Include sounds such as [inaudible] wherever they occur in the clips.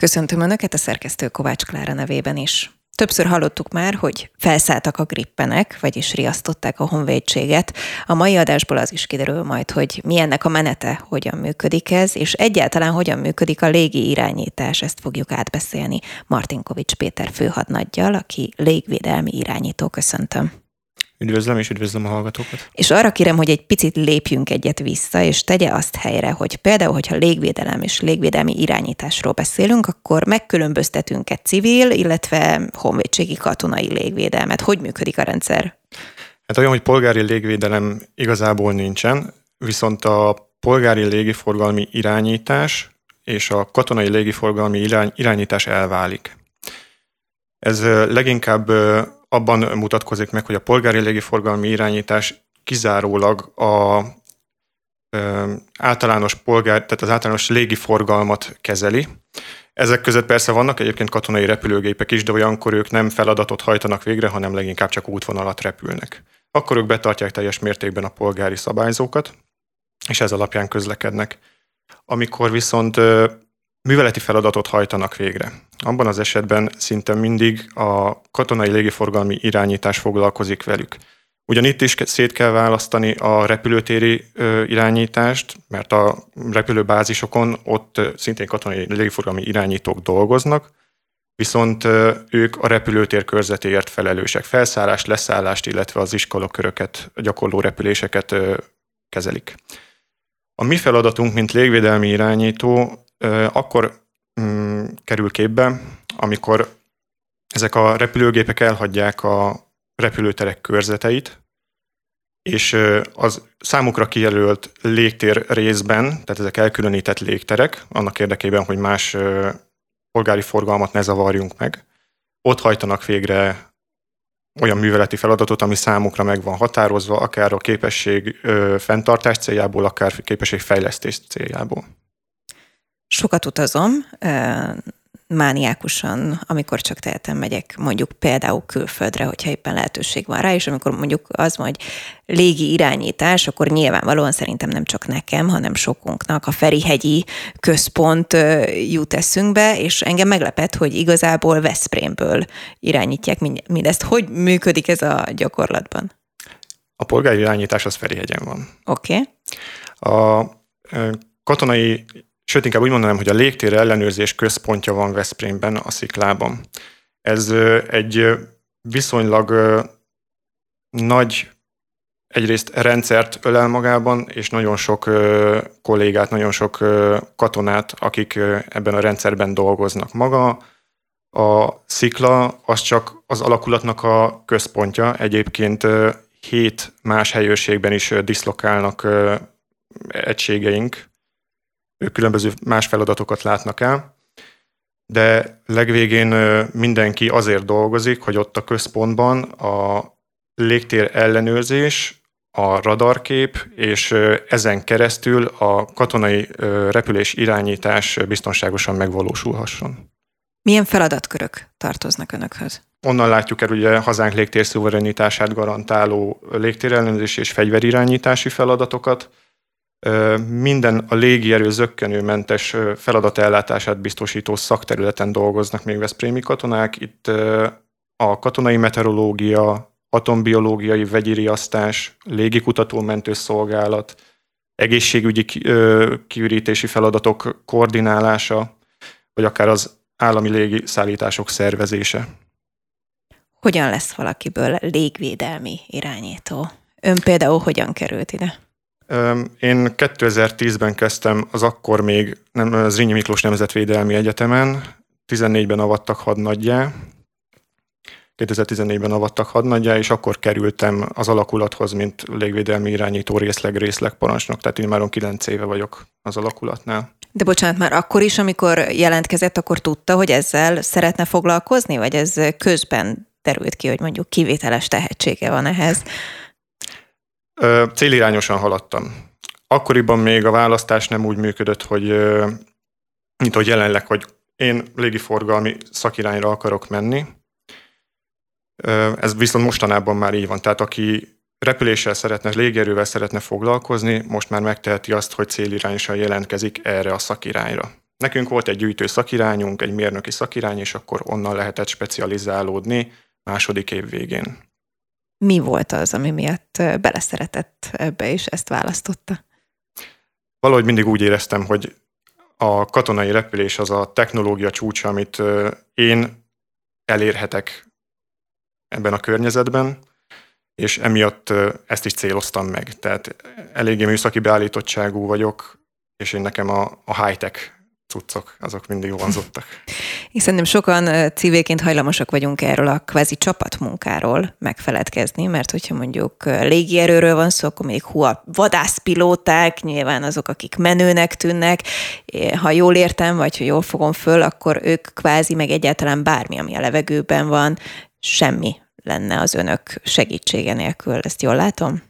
Köszöntöm Önöket a szerkesztő Kovács Klára nevében is. Többször hallottuk már, hogy felszálltak a grippenek, vagyis riasztották a honvédséget. A mai adásból az is kiderül majd, hogy milyennek a menete, hogyan működik ez, és egyáltalán hogyan működik a légi irányítás, ezt fogjuk átbeszélni Martinkovics Péter főhadnaggyal, aki légvédelmi irányító. Köszöntöm. Üdvözlöm és üdvözlöm a hallgatókat. És arra kérem, hogy egy picit lépjünk egyet vissza, és tegye azt helyre, hogy például, hogyha légvédelem és légvédelmi irányításról beszélünk, akkor megkülönböztetünk egy civil, illetve honvédségi katonai légvédelmet. Hogy működik a rendszer? Hát olyan, hogy polgári légvédelem igazából nincsen, viszont a polgári légiforgalmi irányítás és a katonai légiforgalmi irány, irányítás elválik. Ez leginkább abban mutatkozik meg, hogy a polgári légiforgalmi irányítás kizárólag a ö, általános polgár, tehát az általános légiforgalmat kezeli. Ezek között persze vannak egyébként katonai repülőgépek is, de olyankor ők nem feladatot hajtanak végre, hanem leginkább csak útvonalat repülnek. Akkor ők betartják teljes mértékben a polgári szabályzókat, és ez alapján közlekednek. Amikor viszont műveleti feladatot hajtanak végre. Abban az esetben szinte mindig a katonai légiforgalmi irányítás foglalkozik velük. Ugyan itt is szét kell választani a repülőtéri irányítást, mert a repülőbázisokon ott szintén katonai légiforgalmi irányítók dolgoznak, viszont ők a repülőtér körzetéért felelősek. Felszállást, leszállást, illetve az iskolaköröket, gyakorló repüléseket kezelik. A mi feladatunk, mint légvédelmi irányító, akkor mm, kerül képbe, amikor ezek a repülőgépek elhagyják a repülőterek körzeteit, és az számukra kijelölt légtér részben, tehát ezek elkülönített légterek, annak érdekében, hogy más polgári forgalmat ne zavarjunk meg, ott hajtanak végre olyan műveleti feladatot, ami számukra meg van határozva, akár a képesség fenntartás céljából, akár képesség fejlesztés céljából. Sokat utazom, mániákusan, amikor csak tehetem, megyek mondjuk például külföldre, hogyha éppen lehetőség van rá, és amikor mondjuk az, hogy légi irányítás, akkor nyilvánvalóan szerintem nem csak nekem, hanem sokunknak a Ferihegyi központ jut eszünkbe, és engem meglepett, hogy igazából Veszprémből irányítják mindezt. Hogy működik ez a gyakorlatban? A polgári irányítás az Ferihegyen van. Oké. Okay. A katonai sőt inkább úgy mondanám, hogy a légtér ellenőrzés központja van Veszprémben, a Sziklában. Ez egy viszonylag nagy egyrészt rendszert ölel magában, és nagyon sok kollégát, nagyon sok katonát, akik ebben a rendszerben dolgoznak. Maga a szikla az csak az alakulatnak a központja, egyébként hét más helyőrségben is diszlokálnak egységeink, ők különböző más feladatokat látnak el, de legvégén mindenki azért dolgozik, hogy ott a központban a légtér ellenőrzés, a radarkép, és ezen keresztül a katonai repülés irányítás biztonságosan megvalósulhasson. Milyen feladatkörök tartoznak Önökhöz? Onnan látjuk el ugye hazánk légtér szuverenitását garantáló légtérellenőrzés és fegyverirányítási feladatokat, minden a légierő zöggenőmentes feladatellátását biztosító szakterületen dolgoznak még Veszprémi katonák. Itt a katonai meteorológia, atombiológiai vegyi riasztás, légikutató szolgálat, egészségügyi kiürítési feladatok koordinálása, vagy akár az állami légi szállítások szervezése. Hogyan lesz valakiből légvédelmi irányító? Ön például hogyan került ide? Én 2010-ben kezdtem az akkor még nem, az Rényi Miklós Nemzetvédelmi Egyetemen, 14-ben avattak hadnaggyá, 2014-ben avattak hadnaggyá, és akkor kerültem az alakulathoz, mint légvédelmi irányító részleg, részleg parancsnok, tehát én már 9 éve vagyok az alakulatnál. De bocsánat, már akkor is, amikor jelentkezett, akkor tudta, hogy ezzel szeretne foglalkozni, vagy ez közben terült ki, hogy mondjuk kivételes tehetsége van ehhez? Célirányosan haladtam. Akkoriban még a választás nem úgy működött, hogy mint hogy jelenleg, hogy én légiforgalmi szakirányra akarok menni. Ez viszont mostanában már így van. Tehát aki repüléssel szeretne, légierővel szeretne foglalkozni, most már megteheti azt, hogy célirányosan jelentkezik erre a szakirányra. Nekünk volt egy gyűjtő szakirányunk, egy mérnöki szakirány, és akkor onnan lehetett specializálódni második év végén. Mi volt az, ami miatt beleszeretett ebbe, és ezt választotta? Valahogy mindig úgy éreztem, hogy a katonai repülés az a technológia csúcsa, amit én elérhetek ebben a környezetben, és emiatt ezt is céloztam meg. Tehát eléggé műszaki beállítottságú vagyok, és én nekem a, a high-tech cuccok, azok mindig vonzottak. [laughs] Én szerintem sokan civilként hajlamosak vagyunk erről a kvázi csapatmunkáról megfeledkezni, mert hogyha mondjuk légierőről van szó, akkor még hú, a vadászpilóták, nyilván azok, akik menőnek tűnnek, ha jól értem, vagy ha jól fogom föl, akkor ők kvázi meg egyáltalán bármi, ami a levegőben van, semmi lenne az önök segítsége nélkül. Ezt jól látom?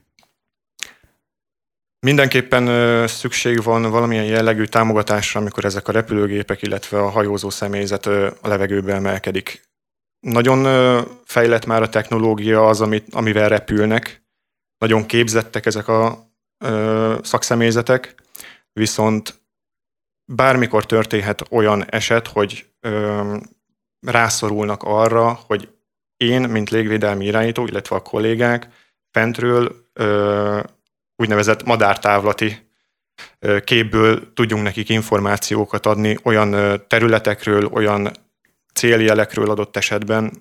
Mindenképpen szükség van valamilyen jellegű támogatásra, amikor ezek a repülőgépek, illetve a hajózó személyzet a levegőbe emelkedik. Nagyon fejlett már a technológia az, amit, amivel repülnek. Nagyon képzettek ezek a ö, szakszemélyzetek, viszont bármikor történhet olyan eset, hogy ö, rászorulnak arra, hogy én, mint légvédelmi irányító, illetve a kollégák fentről ö, úgynevezett madártávlati képből tudjunk nekik információkat adni olyan területekről, olyan céljelekről adott esetben,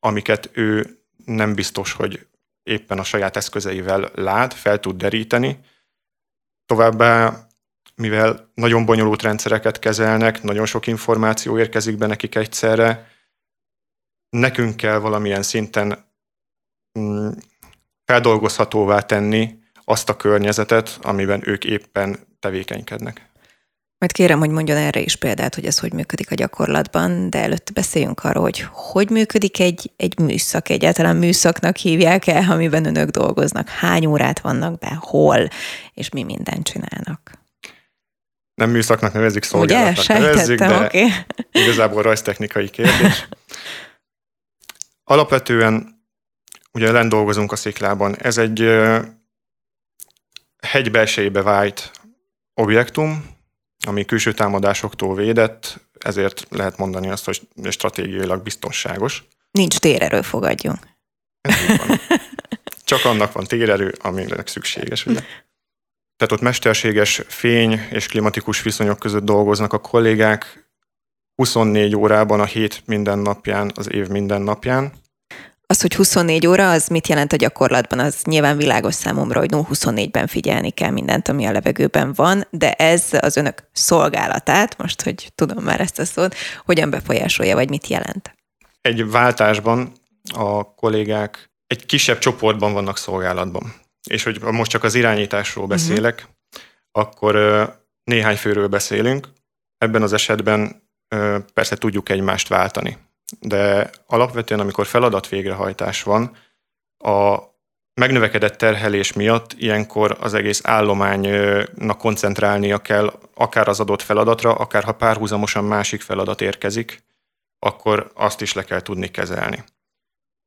amiket ő nem biztos, hogy éppen a saját eszközeivel lát, fel tud deríteni. Továbbá, mivel nagyon bonyolult rendszereket kezelnek, nagyon sok információ érkezik be nekik egyszerre, nekünk kell valamilyen szinten mm, feldolgozhatóvá tenni azt a környezetet, amiben ők éppen tevékenykednek. Majd kérem, hogy mondjon erre is példát, hogy ez hogy működik a gyakorlatban, de előtte beszéljünk arról, hogy hogy működik egy, egy műszak, egyáltalán műszaknak hívják-e, amiben önök dolgoznak, hány órát vannak be, hol, és mi mindent csinálnak. Nem műszaknak nevezik, szolgálatnak Ugye? nevezzük, de okay. [laughs] igazából rajztechnikai kérdés. Alapvetően ugye lent dolgozunk a sziklában. Ez egy hegybelsejébe vájt objektum, ami külső támadásoktól védett, ezért lehet mondani azt, hogy stratégiailag biztonságos. Nincs térerő, fogadjunk. Csak annak van térerő, aminek szükséges. Ugye? Tehát ott mesterséges fény és klimatikus viszonyok között dolgoznak a kollégák 24 órában a hét minden napján, az év minden napján. Az, hogy 24 óra, az mit jelent a gyakorlatban? Az nyilván világos számomra, hogy 24-ben figyelni kell mindent, ami a levegőben van, de ez az önök szolgálatát, most, hogy tudom már ezt a szót, hogyan befolyásolja, vagy mit jelent? Egy váltásban a kollégák egy kisebb csoportban vannak szolgálatban. És hogy most csak az irányításról mhm. beszélek, uh-huh. akkor néhány főről beszélünk. Ebben az esetben persze tudjuk egymást váltani de alapvetően, amikor feladat végrehajtás van, a megnövekedett terhelés miatt ilyenkor az egész állománynak koncentrálnia kell, akár az adott feladatra, akár ha párhuzamosan másik feladat érkezik, akkor azt is le kell tudni kezelni.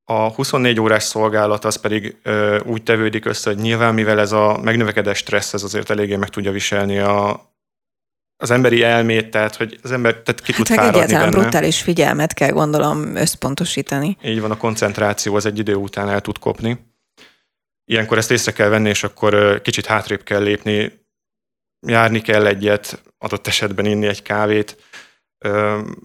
A 24 órás szolgálat az pedig ö, úgy tevődik össze, hogy nyilván mivel ez a megnövekedett stressz, ez azért eléggé meg tudja viselni a, az emberi elmét, tehát hogy az ember tehát ki hát tud fáradni egyáltalán benne. brutális figyelmet kell gondolom összpontosítani. Így van, a koncentráció az egy idő után el tud kopni. Ilyenkor ezt észre kell venni, és akkor kicsit hátrébb kell lépni, járni kell egyet, adott esetben inni egy kávét,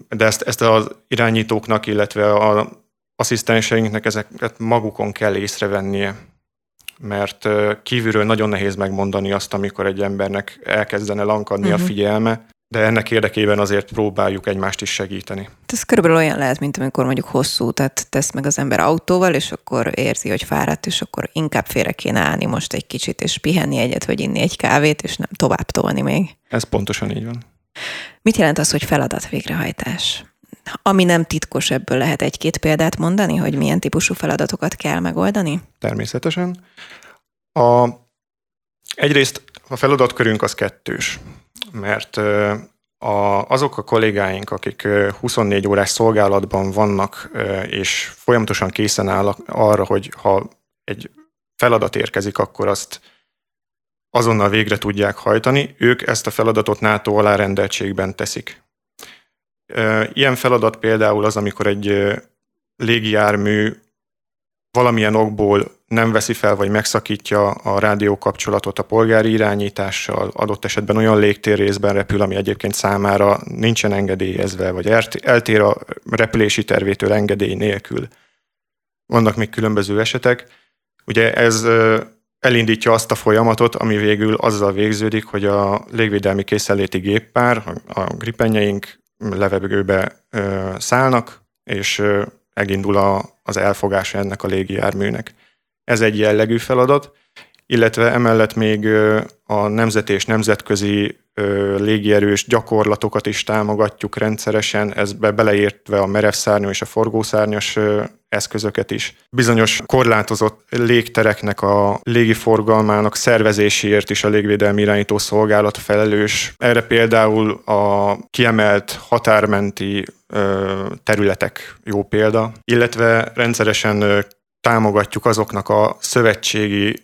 de ezt, ezt az irányítóknak, illetve a asszisztenseinknek ezeket magukon kell észrevennie mert kívülről nagyon nehéz megmondani azt, amikor egy embernek elkezdene lankadni uh-huh. a mhm. figyelme, de ennek érdekében azért próbáljuk egymást is segíteni. Ez körülbelül olyan lehet, mint amikor mondjuk hosszú tehát tesz meg az ember autóval, és akkor érzi, hogy fáradt, és akkor inkább félre kéne állni most egy kicsit, és pihenni egyet, vagy inni egy kávét, és nem tovább tolni még. Ez pontosan így van. Mit jelent az, hogy feladat végrehajtás? Ami nem titkos, ebből lehet egy-két példát mondani, hogy milyen típusú feladatokat kell megoldani? Természetesen. A, egyrészt a feladatkörünk az kettős, mert a, azok a kollégáink, akik 24 órás szolgálatban vannak, és folyamatosan készen állnak arra, hogy ha egy feladat érkezik, akkor azt azonnal végre tudják hajtani, ők ezt a feladatot NATO alárendeltségben teszik. Ilyen feladat például az, amikor egy légijármű valamilyen okból nem veszi fel, vagy megszakítja a rádiókapcsolatot a polgári irányítással, adott esetben olyan légtérrészben repül, ami egyébként számára nincsen engedélyezve, vagy eltér a repülési tervétől engedély nélkül. Vannak még különböző esetek. Ugye ez elindítja azt a folyamatot, ami végül azzal végződik, hogy a légvédelmi készenléti géppár, a gripenjeink levegőbe szállnak, és megindul a, az elfogása ennek a légijárműnek. Ez egy jellegű feladat, illetve emellett még a nemzeti és nemzetközi légierős gyakorlatokat is támogatjuk rendszeresen, ezbe beleértve a merevszárnyú és a forgószárnyas eszközöket is. Bizonyos korlátozott légtereknek a légiforgalmának szervezéséért is a légvédelmi irányító szolgálat felelős. Erre például a kiemelt határmenti területek jó példa, illetve rendszeresen támogatjuk azoknak a szövetségi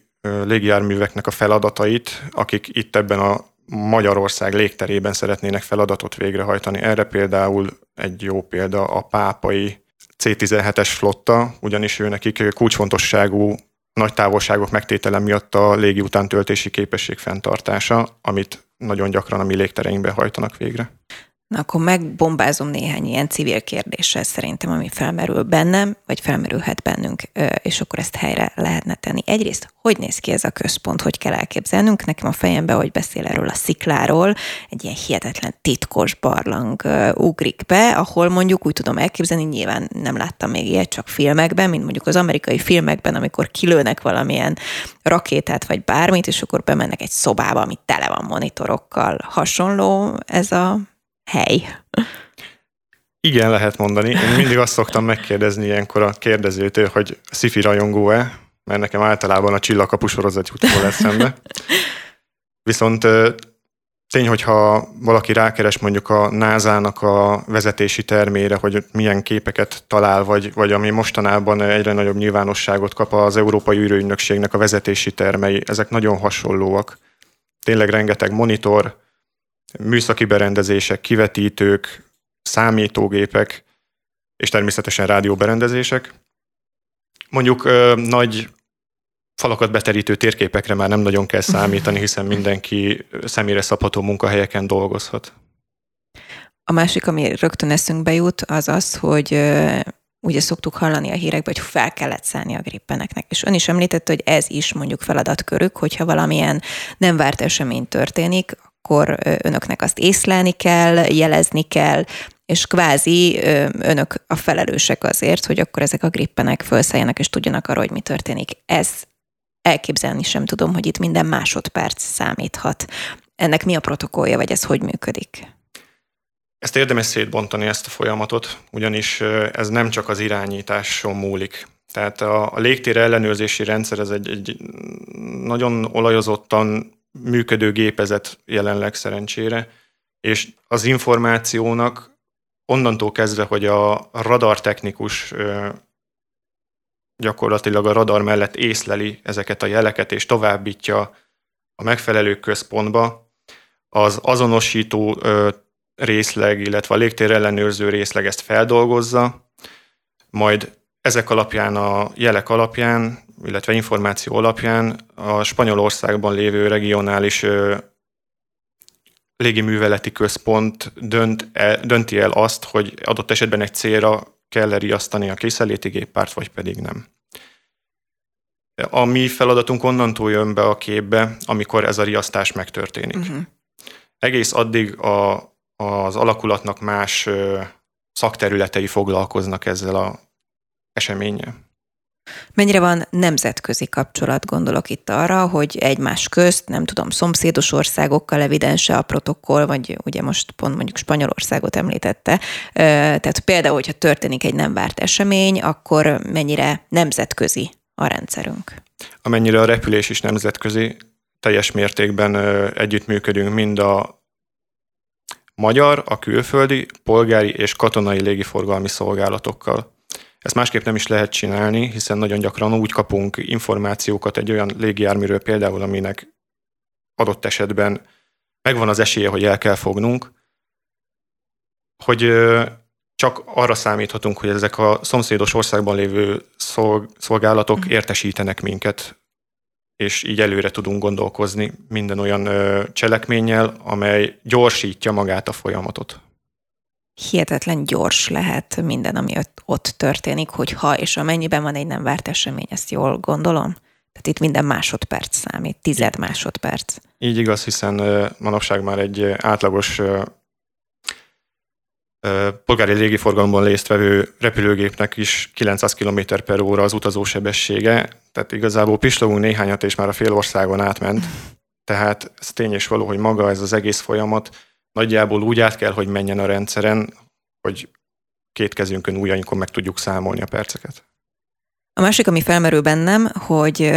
légjárműveknek a feladatait, akik itt ebben a Magyarország légterében szeretnének feladatot végrehajtani. Erre például egy jó példa a pápai C-17-es flotta, ugyanis ő nekik kulcsfontosságú nagy távolságok megtétele miatt a légi utántöltési képesség fenntartása, amit nagyon gyakran a mi légtereinkben hajtanak végre. Na akkor megbombázom néhány ilyen civil kérdéssel szerintem, ami felmerül bennem, vagy felmerülhet bennünk, és akkor ezt helyre lehetne tenni. Egyrészt, hogy néz ki ez a központ, hogy kell elképzelnünk? Nekem a fejembe, hogy beszél erről a szikláról, egy ilyen hihetetlen titkos barlang ugrik be, ahol mondjuk úgy tudom elképzelni, nyilván nem láttam még ilyet csak filmekben, mint mondjuk az amerikai filmekben, amikor kilőnek valamilyen rakétát vagy bármit, és akkor bemennek egy szobába, ami tele van monitorokkal. Hasonló ez a hely. Igen, lehet mondani. Én mindig azt szoktam megkérdezni ilyenkor a kérdezőtől, hogy szifi rajongó-e, mert nekem általában a csillagkapu sorozat jut eszembe. Viszont tény, hogyha valaki rákeres mondjuk a NASA-nak a vezetési termére, hogy milyen képeket talál, vagy, vagy ami mostanában egyre nagyobb nyilvánosságot kap az Európai űrügynökségnek a vezetési termei, ezek nagyon hasonlóak. Tényleg rengeteg monitor, műszaki berendezések, kivetítők, számítógépek, és természetesen rádióberendezések. Mondjuk ö, nagy falakat beterítő térképekre már nem nagyon kell számítani, hiszen mindenki személyre szabható munkahelyeken dolgozhat. A másik, ami rögtön eszünkbe jut, az az, hogy ugye szoktuk hallani a hírekben, hogy fel kellett szállni a grippeneknek. És ön is említette, hogy ez is mondjuk feladatkörük, hogyha valamilyen nem várt esemény történik, akkor önöknek azt észlelni kell, jelezni kell, és kvázi önök a felelősek azért, hogy akkor ezek a grippenek felszálljanak, és tudjanak arra, hogy mi történik. Ez elképzelni sem tudom, hogy itt minden másodperc számíthat. Ennek mi a protokollja, vagy ez hogy működik? Ezt érdemes szétbontani, ezt a folyamatot, ugyanis ez nem csak az irányításon múlik. Tehát a, a légtér ellenőrzési rendszer ez egy, egy nagyon olajozottan működő gépezet jelenleg szerencsére, és az információnak onnantól kezdve, hogy a radartechnikus gyakorlatilag a radar mellett észleli ezeket a jeleket, és továbbítja a megfelelő központba, az azonosító részleg, illetve a légtér ellenőrző részleg ezt feldolgozza, majd ezek alapján, a jelek alapján illetve információ alapján a Spanyolországban lévő regionális légiműveleti központ dönt el, dönti el azt, hogy adott esetben egy célra kell riasztani a készenléti géppárt, vagy pedig nem. A mi feladatunk onnantól jön be a képbe, amikor ez a riasztás megtörténik. Uh-huh. Egész addig a, az alakulatnak más szakterületei foglalkoznak ezzel a eseménnyel. Mennyire van nemzetközi kapcsolat, gondolok itt arra, hogy egymás közt, nem tudom, szomszédos országokkal evidense a protokoll, vagy ugye most pont mondjuk Spanyolországot említette. Tehát például, hogyha történik egy nem várt esemény, akkor mennyire nemzetközi a rendszerünk? Amennyire a repülés is nemzetközi, teljes mértékben együttműködünk mind a magyar, a külföldi, polgári és katonai légiforgalmi szolgálatokkal. Ezt másképp nem is lehet csinálni, hiszen nagyon gyakran úgy kapunk információkat egy olyan légijárműről például, aminek adott esetben megvan az esélye, hogy el kell fognunk, hogy csak arra számíthatunk, hogy ezek a szomszédos országban lévő szolgálatok mhm. értesítenek minket, és így előre tudunk gondolkozni minden olyan cselekménnyel, amely gyorsítja magát a folyamatot. Hihetetlen gyors lehet minden, ami ott történik, hogy ha és amennyiben van egy nem várt esemény, ezt jól gondolom? Tehát itt minden másodperc számít, tized másodperc. Így igaz, hiszen manapság már egy átlagos polgári légiforgalomban résztvevő repülőgépnek is 900 km per óra az utazósebessége, tehát igazából pislogunk néhányat, és már a fél országon átment. [laughs] Tehát ez tény és való, hogy maga ez az egész folyamat nagyjából úgy át kell, hogy menjen a rendszeren, hogy két kezünkön ujjainkon meg tudjuk számolni a perceket. A másik, ami felmerül bennem, hogy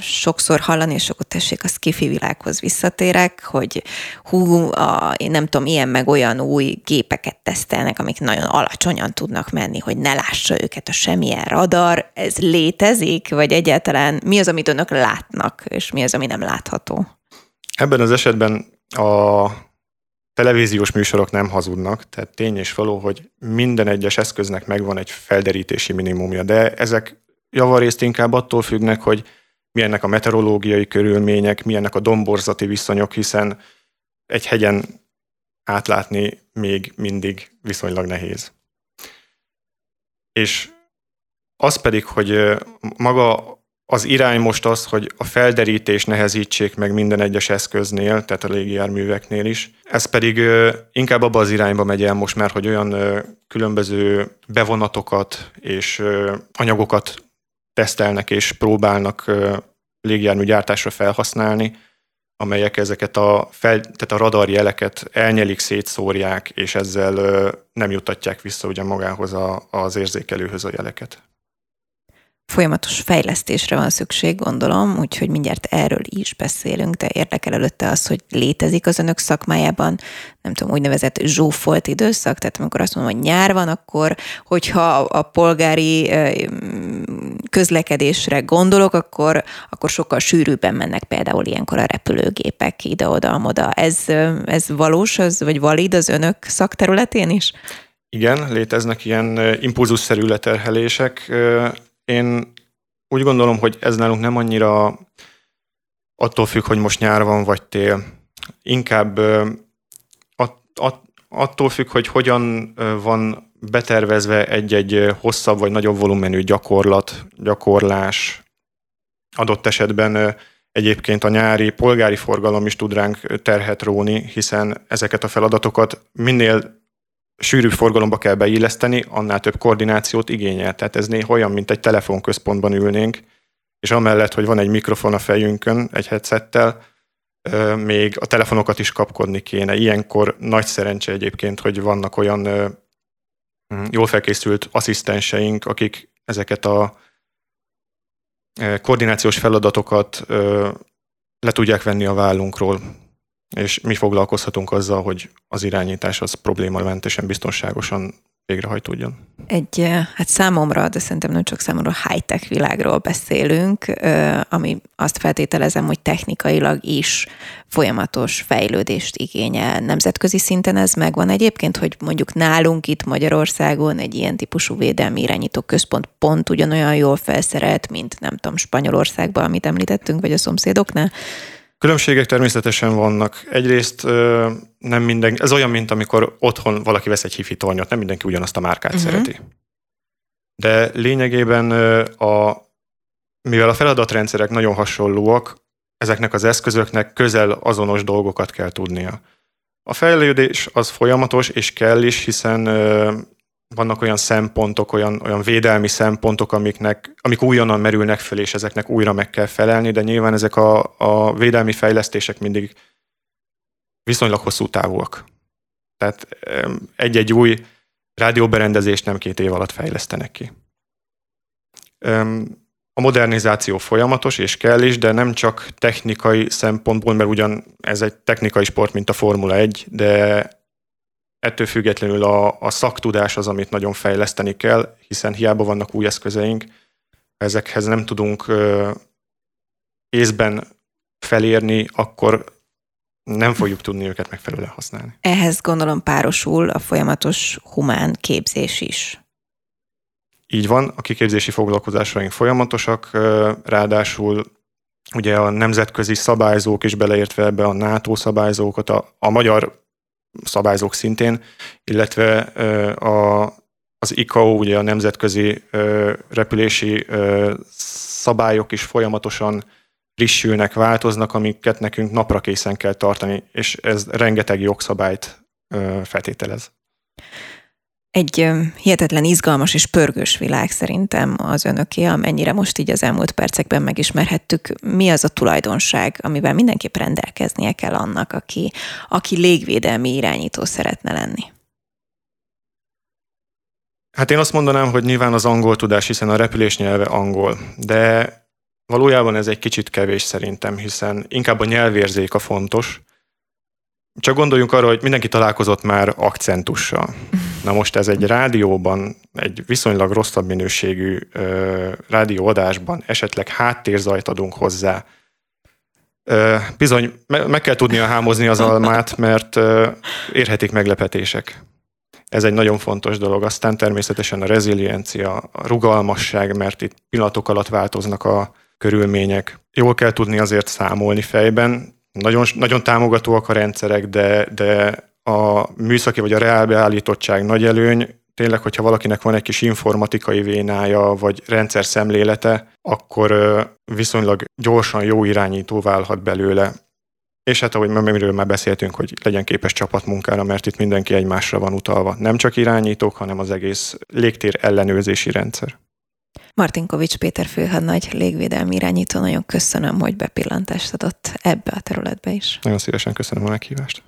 sokszor hallani, és akkor tessék a skifi világhoz visszatérek, hogy hú, a, én nem tudom, ilyen meg olyan új gépeket tesztelnek, amik nagyon alacsonyan tudnak menni, hogy ne lássa őket a semmilyen radar. Ez létezik, vagy egyáltalán mi az, amit önök látnak, és mi az, ami nem látható? Ebben az esetben a televíziós műsorok nem hazudnak, tehát tény és való, hogy minden egyes eszköznek megvan egy felderítési minimumja, de ezek javarészt inkább attól függnek, hogy milyennek a meteorológiai körülmények, milyennek a domborzati viszonyok, hiszen egy hegyen átlátni még mindig viszonylag nehéz. És az pedig, hogy maga az irány most az, hogy a felderítés nehezítsék meg minden egyes eszköznél, tehát a légijárműveknél is. Ez pedig inkább abba az irányba megy el most már, hogy olyan különböző bevonatokat és anyagokat tesztelnek és próbálnak légijárműgyártásra felhasználni, amelyek ezeket a, fel, tehát a radar jeleket elnyelik, szétszórják, és ezzel nem jutatják vissza ugye magához a, az érzékelőhöz a jeleket folyamatos fejlesztésre van szükség, gondolom, úgyhogy mindjárt erről is beszélünk, de érdekel előtte az, hogy létezik az önök szakmájában, nem tudom, úgynevezett zsúfolt időszak, tehát amikor azt mondom, hogy nyár van, akkor hogyha a polgári közlekedésre gondolok, akkor, akkor sokkal sűrűbben mennek például ilyenkor a repülőgépek ide-oda-amoda. Ez, ez valós, az, vagy valid az önök szakterületén is? Igen, léteznek ilyen impulzusszerű leterhelések. Én úgy gondolom, hogy ez nálunk nem annyira attól függ, hogy most nyár van vagy tél. Inkább att, att, attól függ, hogy hogyan van betervezve egy-egy hosszabb vagy nagyobb volumenű gyakorlat, gyakorlás. Adott esetben egyébként a nyári polgári forgalom is tud ránk terhet róni, hiszen ezeket a feladatokat minél sűrűbb forgalomba kell beilleszteni, annál több koordinációt igényel. Tehát ez néha olyan, mint egy telefonközpontban ülnénk, és amellett, hogy van egy mikrofon a fejünkön, egy headsettel, még a telefonokat is kapkodni kéne. Ilyenkor nagy szerencse egyébként, hogy vannak olyan jól felkészült asszisztenseink, akik ezeket a koordinációs feladatokat le tudják venni a vállunkról és mi foglalkozhatunk azzal, hogy az irányítás az problémamentesen, biztonságosan végrehajtódjon. Egy, hát számomra, de szerintem nem csak számomra high-tech világról beszélünk, ami azt feltételezem, hogy technikailag is folyamatos fejlődést igényel. Nemzetközi szinten ez megvan egyébként, hogy mondjuk nálunk itt Magyarországon egy ilyen típusú védelmi irányító központ pont ugyanolyan jól felszerelt, mint nem tudom, Spanyolországban, amit említettünk, vagy a szomszédoknál? Különbségek természetesen vannak. Egyrészt nem minden, ez olyan, mint amikor otthon valaki vesz egy hifi tornyot, nem mindenki ugyanazt a márkát uh-huh. szereti. De lényegében a, mivel a feladatrendszerek nagyon hasonlóak, ezeknek az eszközöknek közel azonos dolgokat kell tudnia. A fejlődés az folyamatos, és kell is, hiszen vannak olyan szempontok, olyan, olyan védelmi szempontok, amiknek, amik újonnan merülnek föl, és ezeknek újra meg kell felelni, de nyilván ezek a, a védelmi fejlesztések mindig viszonylag hosszú távúak. Tehát egy-egy új rádióberendezést nem két év alatt fejlesztenek ki. A modernizáció folyamatos és kell is, de nem csak technikai szempontból, mert ugyan ez egy technikai sport, mint a Formula 1, de Ettől függetlenül a, a szaktudás az, amit nagyon fejleszteni kell, hiszen hiába vannak új eszközeink, ezekhez nem tudunk ö, észben felérni, akkor nem fogjuk tudni őket megfelelően használni. Ehhez gondolom párosul a folyamatos humán képzés is. Így van, a kiképzési foglalkozásaink folyamatosak, ráadásul ugye a nemzetközi szabályzók is beleértve ebbe a NATO szabályzókat, a, a magyar szabályzók szintén, illetve a, az ICAO, ugye a nemzetközi repülési szabályok is folyamatosan frissülnek, változnak, amiket nekünk napra készen kell tartani, és ez rengeteg jogszabályt feltételez. Egy hihetetlen izgalmas és pörgős világ szerintem az önöké, amennyire most így az elmúlt percekben megismerhettük. Mi az a tulajdonság, amivel mindenképp rendelkeznie kell annak, aki, aki légvédelmi irányító szeretne lenni? Hát én azt mondanám, hogy nyilván az angol tudás, hiszen a repülés nyelve angol, de valójában ez egy kicsit kevés szerintem, hiszen inkább a nyelvérzék a fontos. Csak gondoljunk arra, hogy mindenki találkozott már akcentussal. Na most ez egy rádióban, egy viszonylag rosszabb minőségű ö, rádióadásban esetleg háttérzajt adunk hozzá. Ö, bizony, me- meg kell tudnia hámozni az almát, mert ö, érhetik meglepetések. Ez egy nagyon fontos dolog. Aztán természetesen a reziliencia, a rugalmasság, mert itt pillanatok alatt változnak a körülmények. Jól kell tudni azért számolni fejben. Nagyon, nagyon támogatóak a rendszerek, de, de a műszaki vagy a reálbeállítottság nagy előny, tényleg, hogyha valakinek van egy kis informatikai vénája, vagy rendszer szemlélete, akkor viszonylag gyorsan jó irányító válhat belőle. És hát ahogy miről már beszéltünk, hogy legyen képes csapatmunkára, mert itt mindenki egymásra van utalva. Nem csak irányítók, hanem az egész légtér ellenőrzési rendszer. Martinkovics Péter főhadnagy légvédelmi irányító, nagyon köszönöm, hogy bepillantást adott ebbe a területbe is. Nagyon szívesen köszönöm a meghívást.